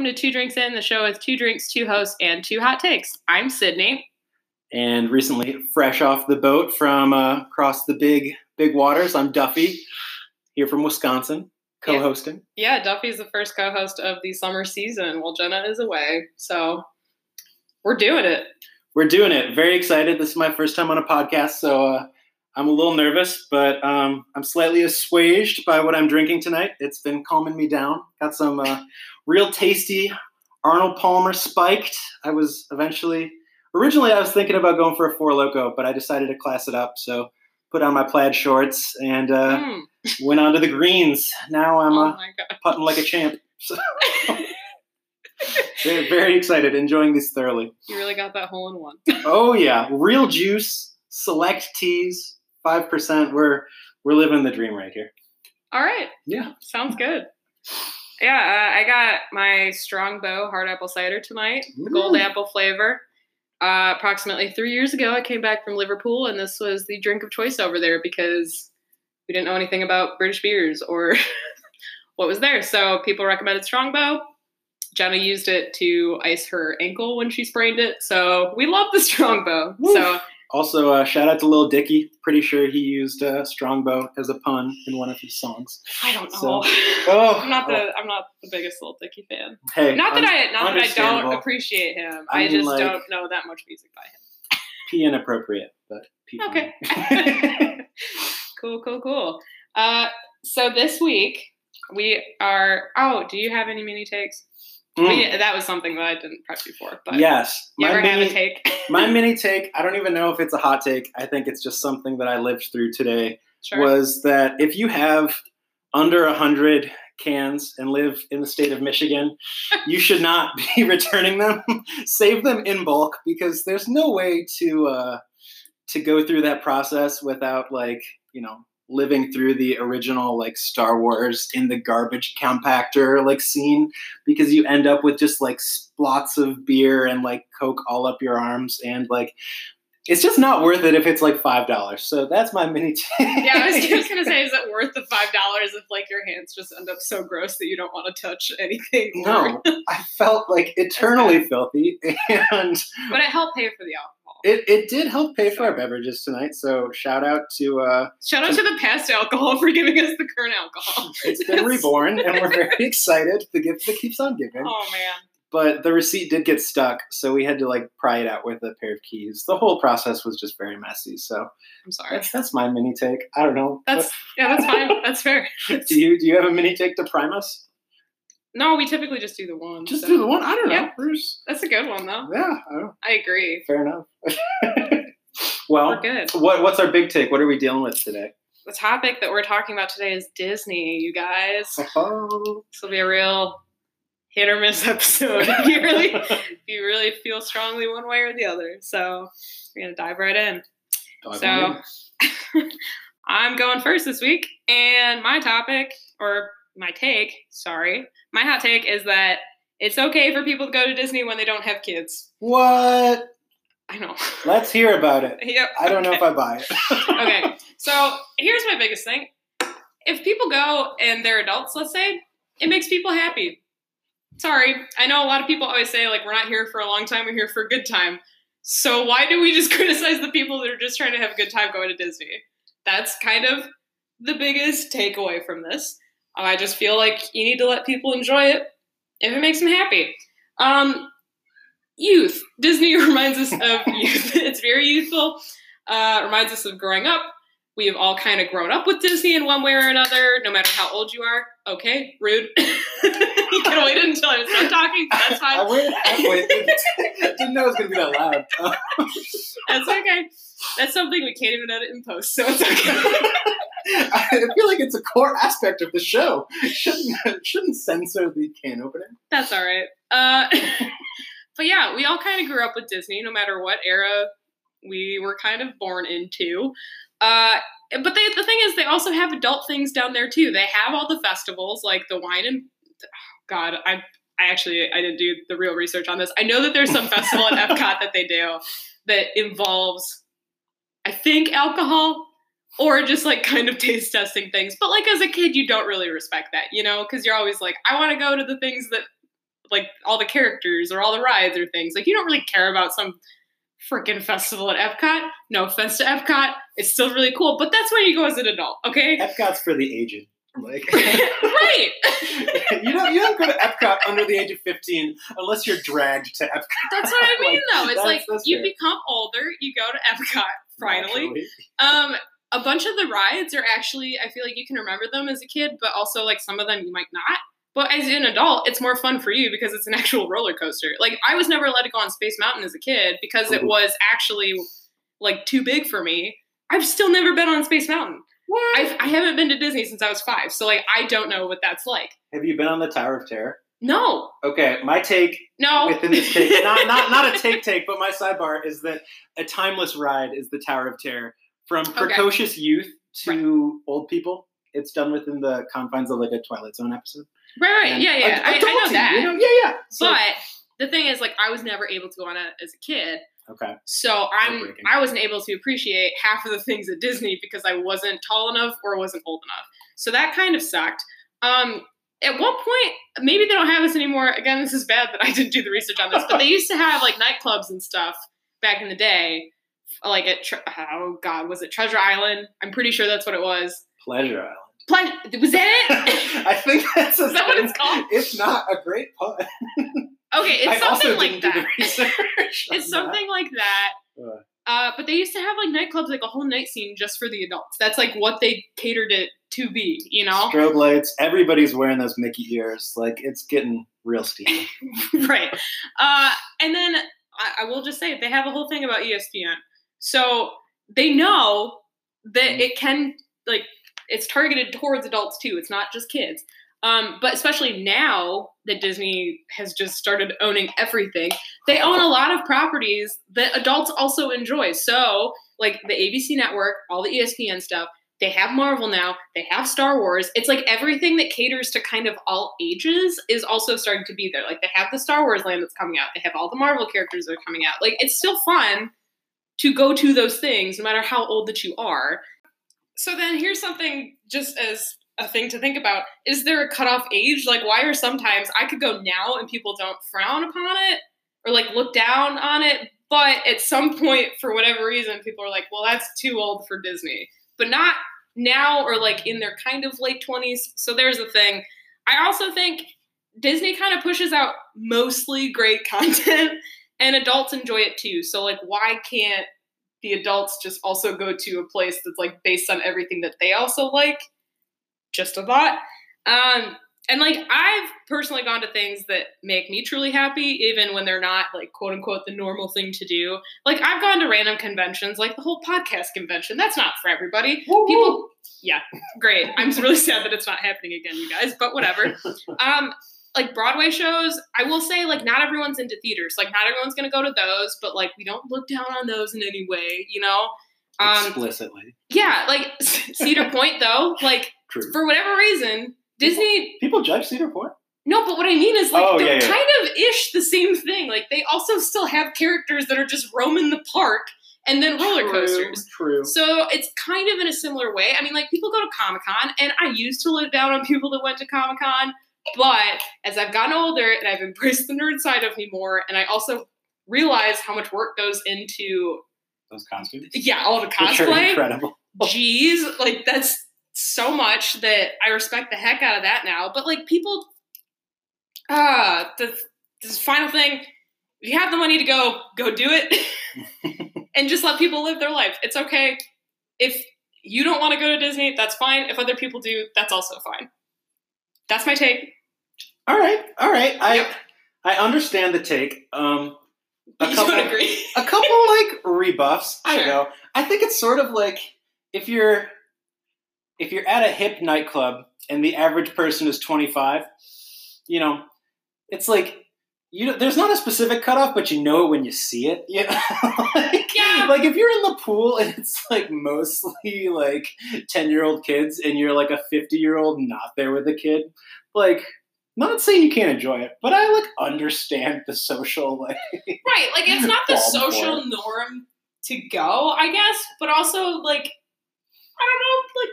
welcome to Two Drinks In, the show with two drinks, two hosts, and two hot takes. I'm Sydney. And recently, fresh off the boat from uh, across the big, big waters, I'm Duffy, here from Wisconsin, co-hosting. Yeah, Duffy's the first co-host of the summer season while Jenna is away. So we're doing it. We're doing it. Very excited. This is my first time on a podcast, so uh, I'm a little nervous, but um, I'm slightly assuaged by what I'm drinking tonight. It's been calming me down. Got some uh, real tasty Arnold Palmer spiked. I was eventually, originally, I was thinking about going for a Four Loco, but I decided to class it up. So put on my plaid shorts and uh, Mm. went on to the greens. Now I'm oh uh, putting like a champ. So, very, very excited, enjoying this thoroughly. You really got that hole in one. Oh yeah, real juice, select teas, five percent. We're we're living the dream right here. All right. Yeah. Sounds good. Yeah, uh, I got my Strongbow hard apple cider tonight, the gold apple flavor. Uh, approximately three years ago, I came back from Liverpool, and this was the drink of choice over there because we didn't know anything about British beers or what was there. So people recommended Strongbow. Jenna used it to ice her ankle when she sprained it. So we love the Strongbow. Woo. So Also, uh, shout out to Lil Dicky. Pretty sure he used uh, Strongbow as a pun in one of his songs. I don't know. So- Oh, I'm not the I'm not the biggest Lil Dicky fan. Hey, Not that un- I not that I don't appreciate him. I I, mean, just like- don't know that much music by him. P inappropriate, but P Okay. cool, cool, cool. Uh, so this week we are. Oh, do you have any mini takes? Mm, We, that was something that I didn't prep you for. But yes, you my mini, a take? my mini take. I don't even know if it's a hot take. I think it's just something that I lived through today. sure. was that if you have under a hundred cans and live in the state of Michigan, you should not be returning them. Save them in bulk because there's no way to uh, to go through that process without like you know living through the original like Star Wars in the garbage compactor like scene because you end up with just like splots of beer and like coke all up your arms and like it's just not worth it if it's like five dollars. So that's my mini. yeah, I was just gonna say, is it worth the five dollars if like your hands just end up so gross that you don't want to touch anything? No, I felt like eternally filthy, and but it helped pay for the alcohol. It, it did help pay for our beverages tonight. So shout out to uh, Shout out to the past alcohol for giving us the current alcohol. it's been reborn, and we're very excited. The gift that keeps on giving. Oh man. But the receipt did get stuck, so we had to like pry it out with a pair of keys. The whole process was just very messy. So I'm sorry. that's that's my mini take. I don't know. That's yeah, that's fine. That's fair. Do you do you have a mini take to prime us? No, we typically just do the one. Just so- do the one. I don't know. Yeah. Bruce. That's a good one though. Yeah. I I agree. fair enough. well, We're good. what what's our big take? What are we dealing with today? The topic that we're talking about today is Disney, you guys. Oh. This will be a real hit or miss episode. if you really if you really feel strongly one way or the other. So we're gonna dive right in. So I'm going first this week, and my topic, or my take, sorry, my hot take is that it's okay for people to go to Disney when they don't have kids. what? I know. Let's hear about it. Yep. I don't know if I buy it. okay, so here's my biggest thing. If people go and they're adults, let's say, it makes people happy. Sorry, I know a lot of people always say, like, we're not here for a long time, we're here for a good time. So why do we just criticize the people that are just trying to have a good time going to Disney? That's kind of the biggest takeaway from this. I just feel like you need to let people enjoy it if it makes them happy. Um, youth. Disney reminds us of youth. It's very youthful. Uh, reminds us of growing up. We have all kind of grown up with Disney in one way or another, no matter how old you are. Okay, rude. you can wait until I was done talking, but that's I fine. waited halfway. Didn't know it was gonna be that loud. That's okay. That's something we can't even edit in post, so it's okay. I feel like it's a core aspect of the show. Shouldn't shouldn't censor the can opening. That's all right. Uh, but yeah, we all kind of grew up with Disney, no matter what era we were kind of born into. Uh, but they, the thing is, they also have adult things down there too. They have all the festivals, like the wine and God, I I actually I didn't do the real research on this. I know that there's some festival at Epcot that they do that involves, I think, alcohol or just like kind of taste testing things. But like as a kid, you don't really respect that, you know, because you're always like, I want to go to the things that like all the characters or all the rides or things. Like you don't really care about some freaking festival at Epcot. No offense to Epcot, it's still really cool, but that's when you go as an adult, okay? Epcot's for the aged. Like right. you don't you don't go to Epcot under the age of fifteen unless you're dragged to Epcot. That's what I mean, Like, though. It's like you fair. become older, you go to Epcot finally. Um, a bunch of the rides are actually, I feel like you can remember them as a kid, but also like some of them you might not. But as an adult, it's more fun for you because it's an actual roller coaster. Like I was never allowed to go on Space Mountain as a kid because it was actually like too big for me. I've still never been on Space Mountain. I've, I haven't been to Disney since I was five, so like I don't know what that's like. Have you been on the Tower of Terror? No, Okay, my take no. within this take, not, not not a take take, but my sidebar is that a timeless ride is the Tower of Terror. From precocious youth to old people, it's done within the confines of like a Twilight Zone episode. right, right, And yeah, yeah. ad- I, I know that. You know? Yeah, yeah. So- But the thing is, like, I was never able to go on it as a kid. Okay, So I'm I wasn't able to appreciate half of the things at Disney because I wasn't tall enough or wasn't old enough. So that kind of sucked. Um, at one point, maybe they don't have this anymore. Again, this is bad that I didn't do the research on this, but they used to have like nightclubs and stuff back in the day. Like at Tre- oh god, was it Treasure Island? I'm pretty sure that's what it was. Pleasure Island. Ple- was that it? I think that's that what it's called? It's not a great pun. Okay, it's I something like that. do the research. on it's something like that. Uh. But they used to have like nightclubs, like a whole night scene just for the adults. That's like what they catered it to be, you know? Strobe lights. Everybody's wearing those Mickey ears. Like it's getting real steamy. right. Uh, and then I, I will just say they have a whole thing about ESPN, so they know that Mm. it can like it's targeted towards adults too. It's not just kids. Um, but especially now that Disney has just started owning everything, they own a lot of properties that adults also enjoy. So, like the ABC network, all the ESPN stuff, they have Marvel now, they have Star Wars. It's like everything that caters to kind of all ages is also starting to be there. Like they have the Star Wars land that's coming out, they have all the Marvel characters that are coming out. Like it's still fun to go to those things no matter how old that you are. So then here's something just as a thing to think about. Is there a cutoff age? Like why are sometimes I could go now and people don't frown upon it or like look down on it, but at some point for whatever reason people are like, "Well, that's too old for Disney." But not now or like in their kind of late 20s. So there's the thing. I also think Disney kind of pushes out mostly great content and adults enjoy it too. So like why can't the adults just also go to a place that's like based on everything that they also like? Just a thought. Um and like I've personally gone to things that make me truly happy, even when they're not like quote unquote the normal thing to do. Like I've gone to random conventions, like the whole podcast convention. That's not for everybody. People, yeah, great. I'm really sad that it's not happening again, you guys. But whatever. Um, like Broadway shows, I will say like not everyone's into theaters. Like not everyone's gonna go to those, but like we don't look down on those in any way, you know. Um, Explicitly. yeah, like Cedar Point though, like True. for whatever reason, Disney People judge Cedar Point. no, but what I mean is like Oh, they're yeah, yeah. kind of ish the same thing. Like they also still have characters that are just roaming the park and then roller True, coasters. True. So it's kind of in a similar way. I mean, like people go to Comic Con, and I used to look down on people that went to Comic Con, but as I've gotten older and I've embraced the nerd side of me more, and I also realize how much work goes into Those costumes. yeah all the Which are cosplay. incredible. Jeez, like that's so much that I respect the heck out of that now. But like people, ah, the this final thing. If you have the money to go, go do it, and just let people live their life. It's okay if you don't want to go to Disney. That's fine. If other people do, that's also fine. That's my take. All right, all right. I Yep. I understand the take. Um, a you couple, a couple like rebuffs. Sure. You know, I think it's sort of like if you're if you're at a hip nightclub and the average person is 25, you know, it's like you know, there's not a specific cutoff, but you know it when you see it. You know? like, Yeah. like if you're in the pool and it's like mostly like 10 year old kids and you're like a 50 year old not there with a kid, like not saying you can't enjoy it, but I like understand the social like Right. Like it's not the social norm to go, I guess, but also like I don't know, like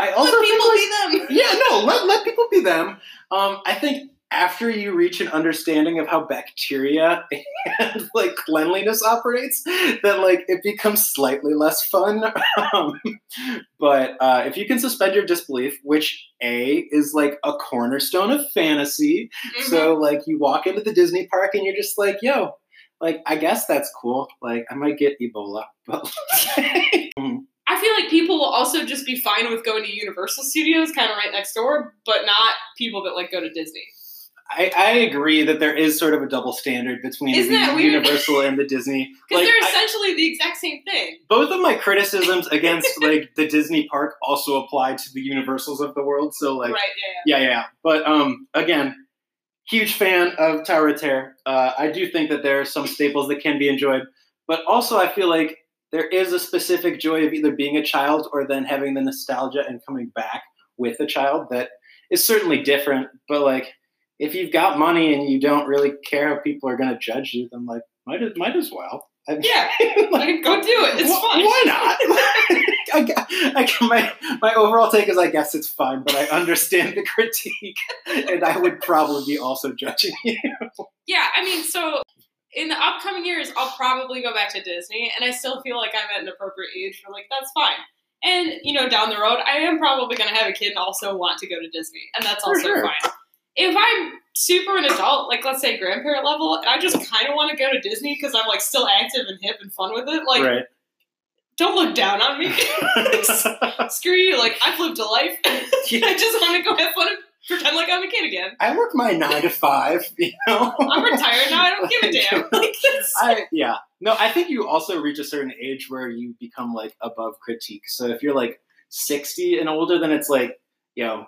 I also let people like, be them. yeah, no, let, let people be them. Um, I think after you reach an understanding of how bacteria and like cleanliness operates, that like it becomes slightly less fun. Um, but uh, if you can suspend your disbelief, which a is like a cornerstone of fantasy, Mhm. so like you walk into the Disney park and you're just like, yo, like I guess that's cool. Like I might get Ebola, but I feel like people will also just be fine with going to Universal Studios, kind of right next door, but not people that like go to Disney. I, I agree that there is sort of a double standard between Isn't the? Universal and the Disney. Because Like, they're I- essentially the exact same thing. both of my criticisms against like the Disney park also apply to the Universals of the world. So like, right, yeah, yeah, yeah. yeah. But um, again, huge fan of Tower of Terror. Uh, I do think that there are some staples that can be enjoyed, but also I feel like there is a specific joy of either being a child or then having the nostalgia and coming back with a child that is certainly different. But like, if you've got money and you don't really care how people are going to judge you, then like, might as, might as well. I mean, Yeah, like, go do it. It's Wh- fun. Why not? I, I, my my overall take is I guess it's fine, but I understand the critique, and I would probably be also judging you. Yeah, I mean, so in the upcoming years, I'll probably go back to Disney, and I still feel like I'm at an appropriate age for like that's fine. And you know, down the road, I am probably going to have a kid and also want to go to Disney, and that's For also sure. fine. If I'm super an adult, like let's say grandparent level, and I just kind of want to go to Disney because I'm like still active and hip and fun with it, like right. don't look down on me. Screw you! Like I've lived a life. I just want to go have fun pretend like I'm a kid again. I work my nine to five. You know, I'm retired now. I don't give a damn. Like it's, I yeah. No, I think you also reach a certain age where you become like above critique. So if you're like sixty and older, then it's like, you know,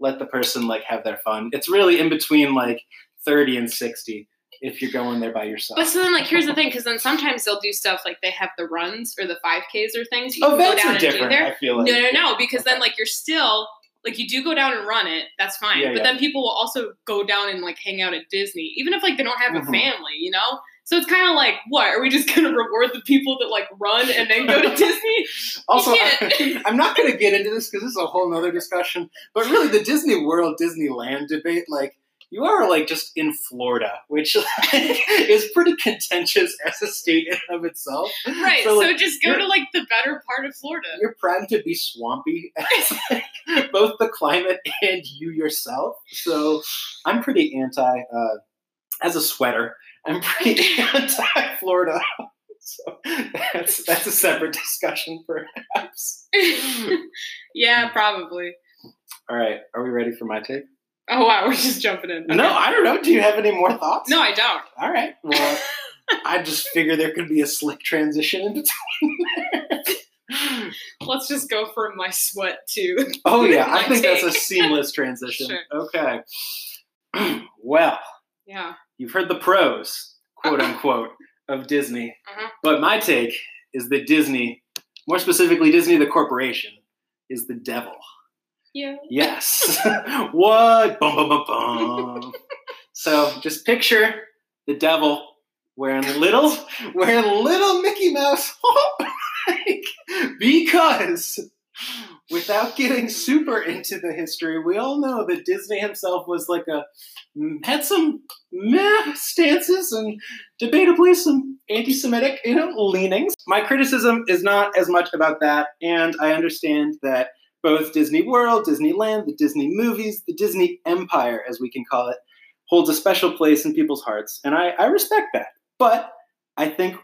let the person like have their fun. It's really in between like thirty and sixty if you're going there by yourself. But so then, like, here's the thing, because then sometimes they'll do stuff like they have the runs or the 5Ks or things. You oh, can go down are and do different. there. I feel like no, no, no, because then like you're still like you do go down and run it. That's fine. Yeah, but yeah. then people will also go down and like hang out at Disney, even if like they don't have a Mhm. family, you know. So it's kind of like, what are we just gonna reward the people that like run and then go to Disney? Also, I, I'm not going to get into this because this is a whole nother discussion. But really, the Disney World, Disneyland debate, like, you are like just in Florida, which like, is pretty contentious as a state in and of itself. Right. So, So, just go to like the better part of Florida. You're primed to be swampy, as, like, both the climate and you yourself. So I'm pretty anti, uh, as a sweater, I'm pretty anti Florida. So that's that's a separate discussion, perhaps. yeah, probably. All right, are we ready for my take? Oh wow, we're just jumping in. No, I don't know. Do you have any more thoughts? No, I don't. All right. Well, I just figure there could be a slick transition in between. Let's just go from my sweat to. oh yeah, I think that's a seamless transition. Sure. Okay. well, Yeah. you've heard the pros, quote unquote, of Disney, Uh-huh. but my take is that Disney, more specifically Disney the corporation, is the devil. Yeah. Yes. what? Bum, bum, bum, bum. so just picture the devil wearing little, wearing little Mickey Mouse. because without getting super into the history, we all know that Disney himself was like a mm, had some meh stances and debatably some anti-Semitic, you know, leanings. My criticism is not as much about that, and I understand that both Disney World, Disneyland, the Disney movies, the Disney Empire, as we can call it, holds a special place in people's hearts. And I, I respect that. But I think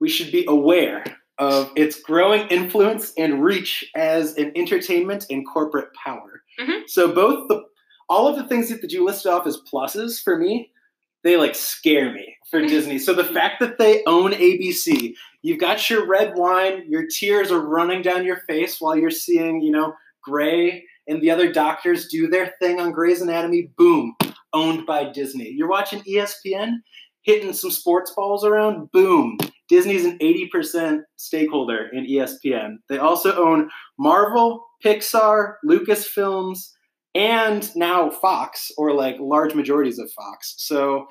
we should be aware of its growing influence and reach as an entertainment and corporate power. Mhm. So both the all of the things that you listed off as pluses for me, they like scare me for Disney. So the fact that they own ABC, you've got your red wine, your tears are running down your face while you're seeing, you know, Grey and the other doctors do their thing on Grey's Anatomy. Boom, owned by Disney. You're watching ESPN, hitting some sports balls around. Boom, Disney's an 80% stakeholder in ESPN. They also own Marvel, Pixar, Lucasfilms, and now Fox, or like large majorities of Fox. So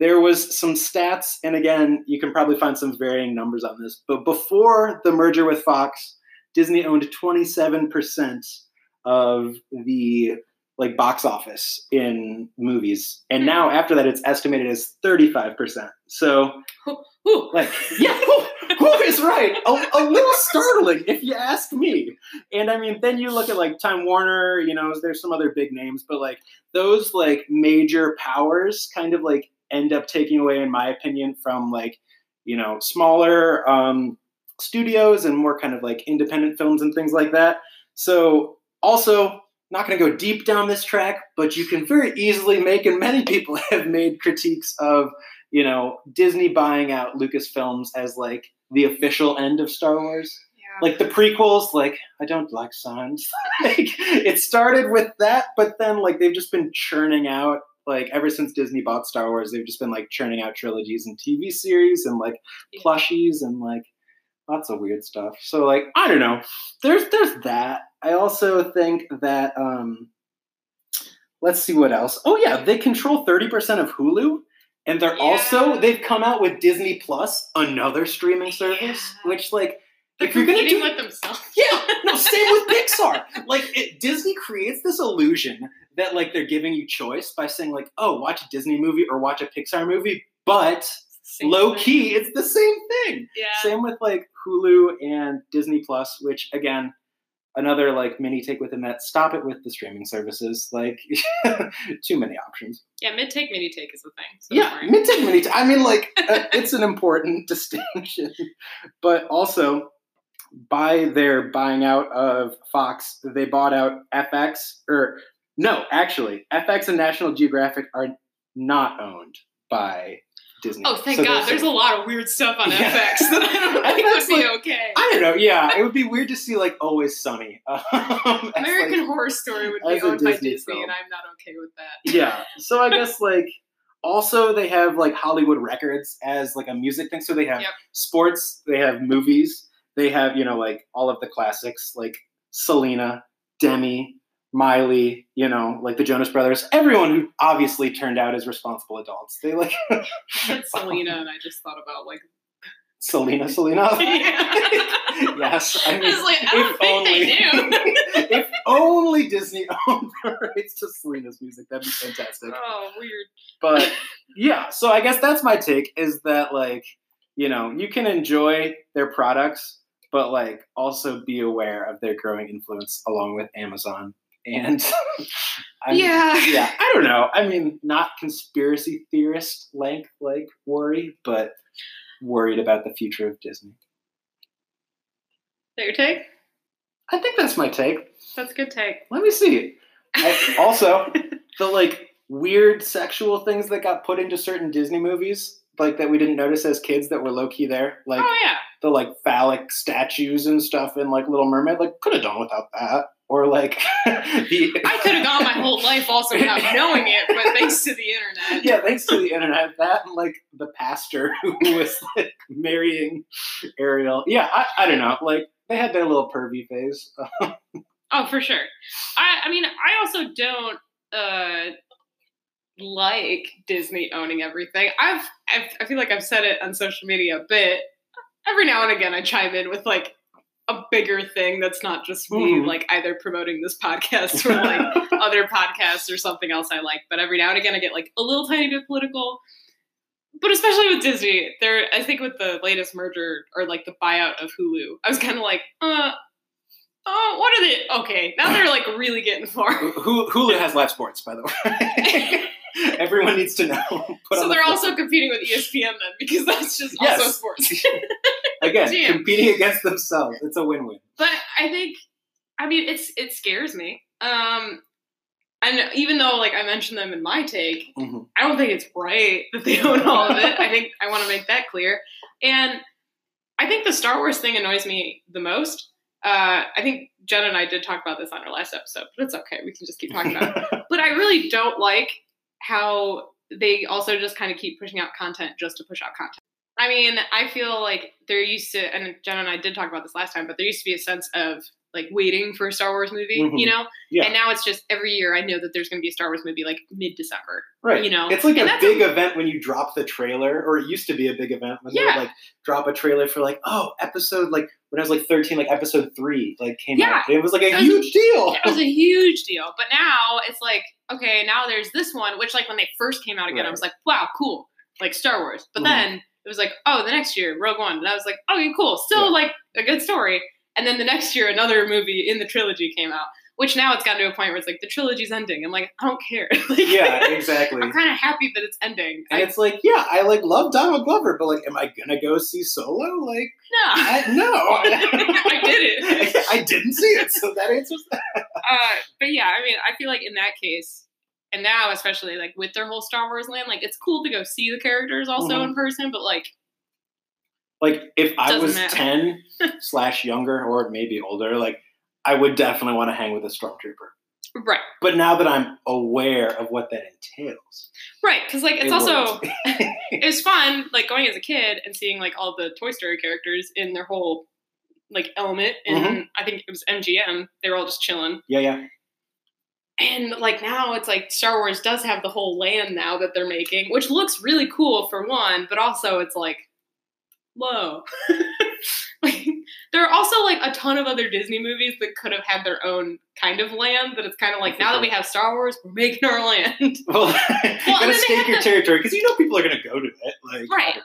there was some stats, and again, you can probably find some varying numbers on this. But before the merger with Fox, Disney owned 27% of the like box office in movies, and Hmm. now after that, it's estimated as thirty five percent. So Ooh. like, yeah, who, who is right? A, a little startling, if you ask me. And I mean, then you look at like Time Warner. You know, there's some other big names, but like those like major powers kind of like end up taking away, in my opinion, from like you know smaller um, studios and more kind of like independent films and things like that. So also. Not going to go deep down this track, but you can very easily make, and many people have made critiques of you know, Disney buying out Lucasfilms as like the official end of Star Wars. Yeah. Like the prequels, like I don't like signs. like it started with that, but then like they've just been churning out like ever since Disney bought Star Wars, they've just been like churning out trilogies and TV series and like Yeah. plushies and like lots of weird stuff. So like I don't know. There's there's that. I also think that um let's see what else. Oh yeah, they control 30% of Hulu. And they're also they've come out with Disney Plus, another streaming service, Yeah. which like They're if you're gonna do with themselves. yeah, no, same with Pixar. Like it, Disney creates this illusion that like they're giving you choice by saying like, oh, watch a Disney movie or watch a Pixar movie, but Same low thing. key, it's the same thing. Yeah. Same with like Hulu and Disney Plus, which again, another like mini take with within that. Stop it with the streaming services. Like too many options. Yeah, mid take, mini take is the thing. So Yeah, mid take mini. T- I mean, like uh, it's an important distinction, but also by their buying out of Fox, they bought out FX. Or no, actually, FX and National Geographic are not owned by Disney. Oh, thank So God. There's a lot of weird stuff on Yeah. FX that I don't think FX, would be like, okay. I don't know. Yeah, it would be weird to see like Always Sunny. Um, American like- Horror Story would be owned by Disney Disney, film. and I'm not okay with that. yeah so i guess like also they have like hollywood records as like a music thing so they have Yep. sports they have movies they have you know like all of the classics like selena demi miley you know like the jonas brothers everyone who obviously turned out as responsible adults they like I Selena, and I just thought about like. selena selena yes i I mean was like, I don't if think only- do. if only disney owned the rights to selena's music that'd be fantastic oh, weird. but yeah so i guess that's my take is that like you know you can enjoy their products but like also be aware of their growing influence along with amazon and Yeah. yeah i don't know i mean not conspiracy theorist length like worry but worried about the future of disney Is that your take? i think that's my take That's a good take. let me see I, also the like weird sexual things that got put into certain disney movies like that we didn't notice as kids that were low-key there like oh yeah. The like phallic statues and stuff in like Little Mermaid. Like could have done without that. Or like the I could have gone my whole life also without knowing it, but thanks to the internet. Yeah, thanks to the internet. That and like the pastor who was like marrying Ariel. Yeah, I, I don't know. Like they had their little pervy phase. Oh, for sure. I I mean, I also don't uh like Disney owning everything. I've, I've I feel like I've said it on social media a bit. Every now and again I chime in with like a bigger thing that's not just me Mhm. like either promoting this podcast or like other podcasts or something else I like. But every now and again I get like a little tiny bit political. But especially with Disney, there I think with the latest merger or like the buyout of Hulu, I was kind of like, uh, oh, what are they? Okay, now they're like really getting far. Hulu, has live sports, by the way. Everyone needs to know. Put so the they're also competing with ESPN then because that's just also sports. Again Damn. competing against themselves. It's a win-win. but I think, I mean, it's it scares me. Um, and even though like I mentioned them in my take, Mhm. I don't think it's right that they own all of it. I think I want to make that clear. And I think the Star Wars thing annoys me the most. Uh, I think Jen and I did talk about this on our last episode, but it's okay. We can just keep talking about it. But I really don't like how they also just kind of keep pushing out content just to push out content. I mean, I feel like there used to, and Jenna and I did talk about this last time, but there used to be a sense of like waiting for a Star Wars movie, Mhm. you know? Yeah. And now it's just every year I know that there's going to be a Star Wars movie like mid December. Right. You know, it's like and a big a- event when you drop the trailer, or it used to be a big event when they would like drop a trailer for like, oh, episode like when I was like 13, like episode three, like came Yeah. out. It was like a was- huge deal. It was a huge deal. But now it's like, okay, now there's this one, which like when they first came out again, I was like, wow, cool. Like Star Wars. But Mhm. then it was like, oh, the next year, Rogue One. And I was like, okay, cool. Still Yeah. like a good story. And then the next year, another movie in the trilogy came out, which now it's gotten to a point where it's like the trilogy's ending. I'm like, I don't care. like, yeah, exactly. I'm kind of happy that it's ending. And I, it's like, yeah, I like love Donald Glover, but like, am I gonna go see Solo? Like, no. I, no, I did it. I, I didn't see it, so that answers that. uh, but yeah, I mean, I feel like in that case, and now especially like with their whole Star Wars land, like it's cool to go see the characters also Mhm. in person, but like Like, if I was matter. ten slash younger, or maybe older, like, I would definitely want to hang with a stormtrooper. right, But now that I'm aware of what that entails, right, because like it's it also it was fun like going as a kid and seeing like all the Toy Story characters in their whole like element, and Mm-hmm. I think it was MGM. They were all just chilling, yeah, yeah, and like now it's like Star Wars does have the whole land now that they're making, which looks really cool for one, but also it's like whoa. like, there are also like a ton of other Disney movies that could have had their own kind of land. That it's kind of like now that we have Star Wars, we're making our land. Well, then gotta stake your the- territory because you know people are gonna go to it. Like, Right.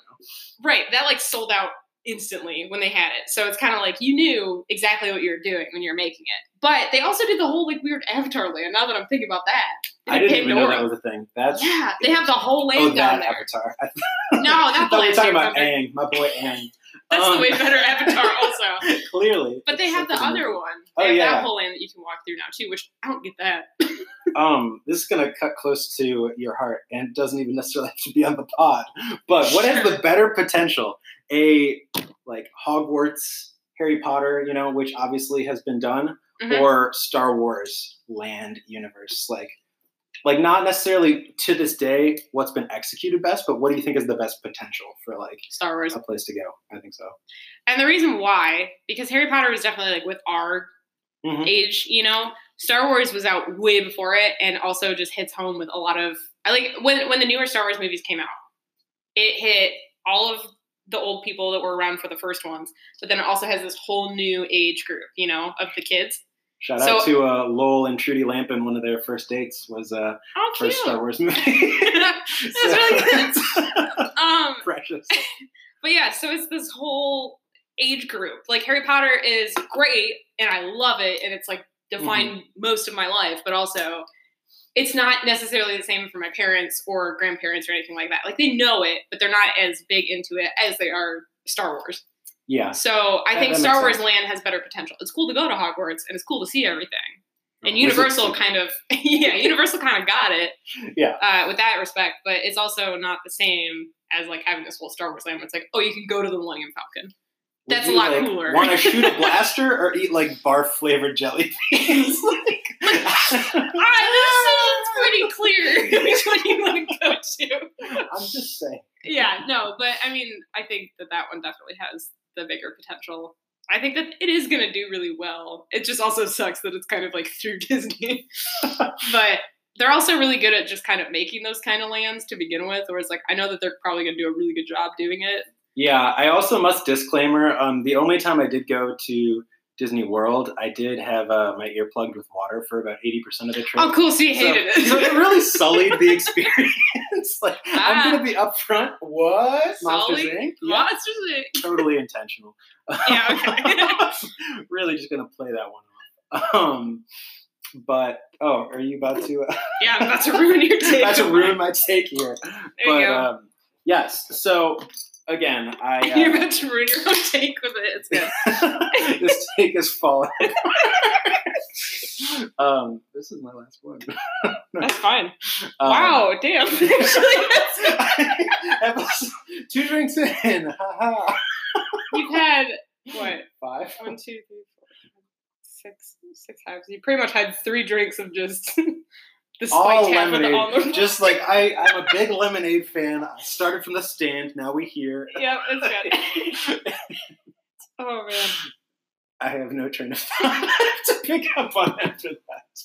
right, that like sold out instantly when they had it. So it's kind of like you knew exactly what you were doing when you were making it. But they also did the whole like weird Avatar land. Now that I'm thinking about that, I did didn't even know that was a thing. That's Yeah, they have the whole land oh down that there. Avatar. No, not the we were land. talking about. Aang, my boy Aang. That's Um, the way better Avatar also. Clearly, But they have the other movie. one. Oh, They have yeah. that whole land that you can walk through now too, which I don't get that. Um, this is gonna cut close to your heart, and doesn't even necessarily have to be on the pod. But what has the better potential? A like Hogwarts, Harry Potter, you know, which obviously has been done, Mhm. or Star Wars land universe, like. Like not necessarily to this day what's been executed best, but what do you think is the best potential for like Star Wars. a place to go? I think so. And the reason why, because Harry Potter was definitely like with our Mhm. age, you know, Star Wars was out way before it, and also just hits home with a lot of. I like when when the newer Star Wars movies came out, it hit all of the old people that were around for the first ones, but then it also has this whole new age group, you know, of the kids. Shout So- out to uh, Lowell and Trudy Lampin. One of their first dates was uh, first Star Wars movie. That's really good. um, Precious. But yeah, so it's this whole age group. Like Harry Potter is great and I love it and it's like defined Mm-hmm. most of my life, but also it's not necessarily the same for my parents or grandparents or anything like that. Like they know it, but they're not as big into it as they are Star Wars. Yeah. So I That- think that Star Wars sense. Land has better potential. It's cool to go to Hogwarts and it's cool to see everything. And Oh, Universal kind of, yeah, Universal kind of got it Yeah. uh, with that respect, but it's also not the same as like having this whole Star Wars land where it's like, oh, you can go to the Millennium Falcon. Would That's a lot like, cooler. Want to shoot a blaster or eat like barf flavored jelly beans? Ah, this seems pretty clear which one you want to go to. I'm just saying. Yeah, no, but I mean, I think that that one definitely has the bigger potential. I think that it is going to do really well. It just also sucks that it's kind of like through Disney. but they're also really good at just kind of making those kind of lands to begin with, where it's like, I know that they're probably going to do a really good job doing it. Yeah, I also must disclaimer. Um, the only time I did go to Disney World, I did have uh, my ear plugged with water for about eighty percent of the trip. Oh, cool. So you So- hated it. so it really sullied the experience. like Ah. I'm gonna be upfront. What Monsters? Inc? Yeah, Monsters Inc. totally intentional. Yeah, okay. really just gonna play that one off. Um, but oh, are you about to? Uh, Yeah, I'm about to ruin your take. about to ruin my take here. There but you go. um, yes. So again, I You're uh, about to ruin your own take with it. It's good. this take is falling. um, this is my last one. That's fine. Um, wow, damn. Two drinks in. Ha. You've had what? Five. One, two, three, four, five, six, six times. You pretty much had three drinks of just All spiked half of the lemonade. almond. Just like I, I'm a big lemonade fan. I started from the stand. Now we here. Yep, it's good. oh man. I have no train of thought to pick up on after that.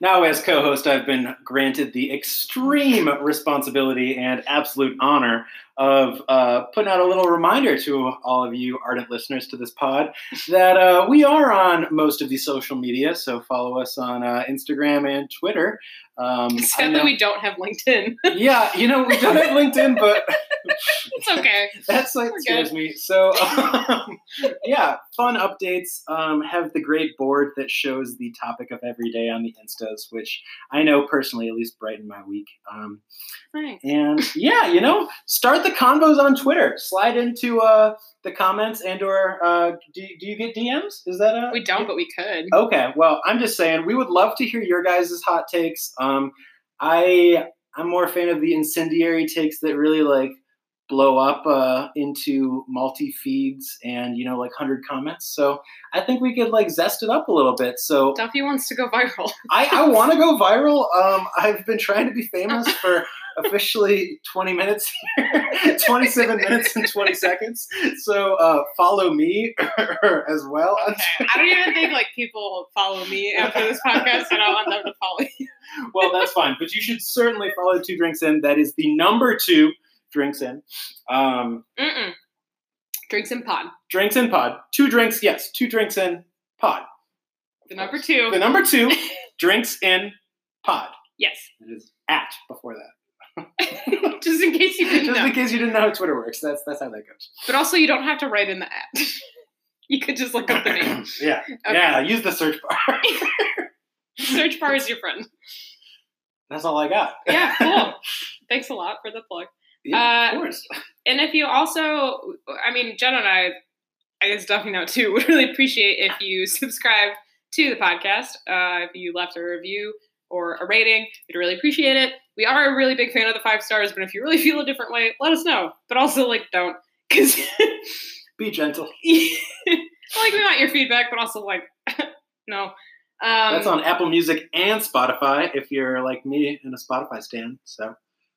Now, as co host, I've been granted the extreme responsibility and absolute honor of uh, putting out a little reminder to all of you ardent listeners to this pod that uh, we are on most of the social media. So follow us on uh, Instagram and Twitter. Um, Sadly, we don't have LinkedIn. yeah, you know, we don't have LinkedIn, but it's okay. that site We're scares me. So, um, yeah, fun updates. Um, have the great board that shows the topic of every day on the Which I know personally at least brighten my week. Um, and yeah, you know, start the convos on Twitter. Slide into uh, the comments and or uh, do, do you get DMs? Is that a We don't, but we could. Okay, well, I'm just saying we would love to hear your guys' hot takes. Um, I I'm more a fan of the incendiary takes that really like blow up uh, into multi feeds and you know like hundred comments. So I think we could like zest it up a little bit. So Duffy wants to go viral. I, I want to go viral. Um, I've been trying to be famous for officially 20 minutes here, 27 minutes and 20 seconds. So uh, follow me as well. Okay. I don't even think like people follow me after this podcast, and I want them to follow you. well, that's fine. But you should certainly follow Two Drinks In. That is the number two Drinks In. Um, Mm-mm. Drinks in pod. drinks In Pod. Two drinks, yes, two Drinks In Pod. The number two. The number two Drinks In Pod. yes. It is at before that. Just in case you didn't Just know. in case you didn't know how Twitter works, that's that's how that goes. But also, you don't have to write in the app. you could just look up the name. yeah, Okay. yeah. Use the search bar. Search bar is your friend. that's all I got. Yeah, cool. Thanks a lot for the plug. Yeah, Uh, of course. And if you also, I mean, Jen and I, I guess Duffy now too, would really appreciate if you subscribe to the podcast. Uh, if you left a review or a rating, we'd really appreciate it. We are a really big fan of the five stars, but if you really feel a different way, let us know. But also, like, don't, because Be gentle. like we want your feedback, but also like, no. Um, That's on Apple Music and Spotify if you're like me in a Spotify stand. So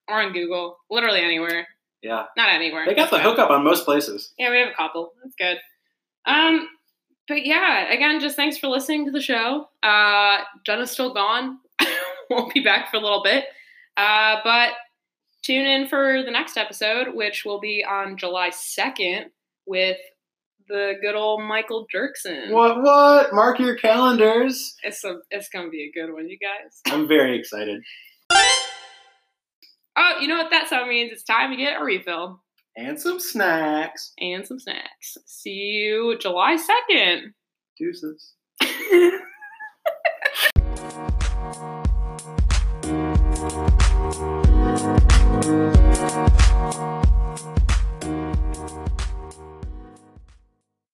or on Google, literally anywhere. yeah, Not anywhere. they got the hookup on most places. Yeah, we have a couple. That's good. Um, but yeah, again, just thanks for listening to the show. Uh, Jenna's still gone. Won't be back for a little bit. Uh, but tune in for the next episode, which will be on July 2nd with the good old Michael Jerkson. What? What? Mark your calendars. It's a, it's gonna be a good one, you guys. I'm very excited. Oh, you know what that sound means? It's time to get a refill And some snacks. and some snacks. See you July 2nd. Deuces.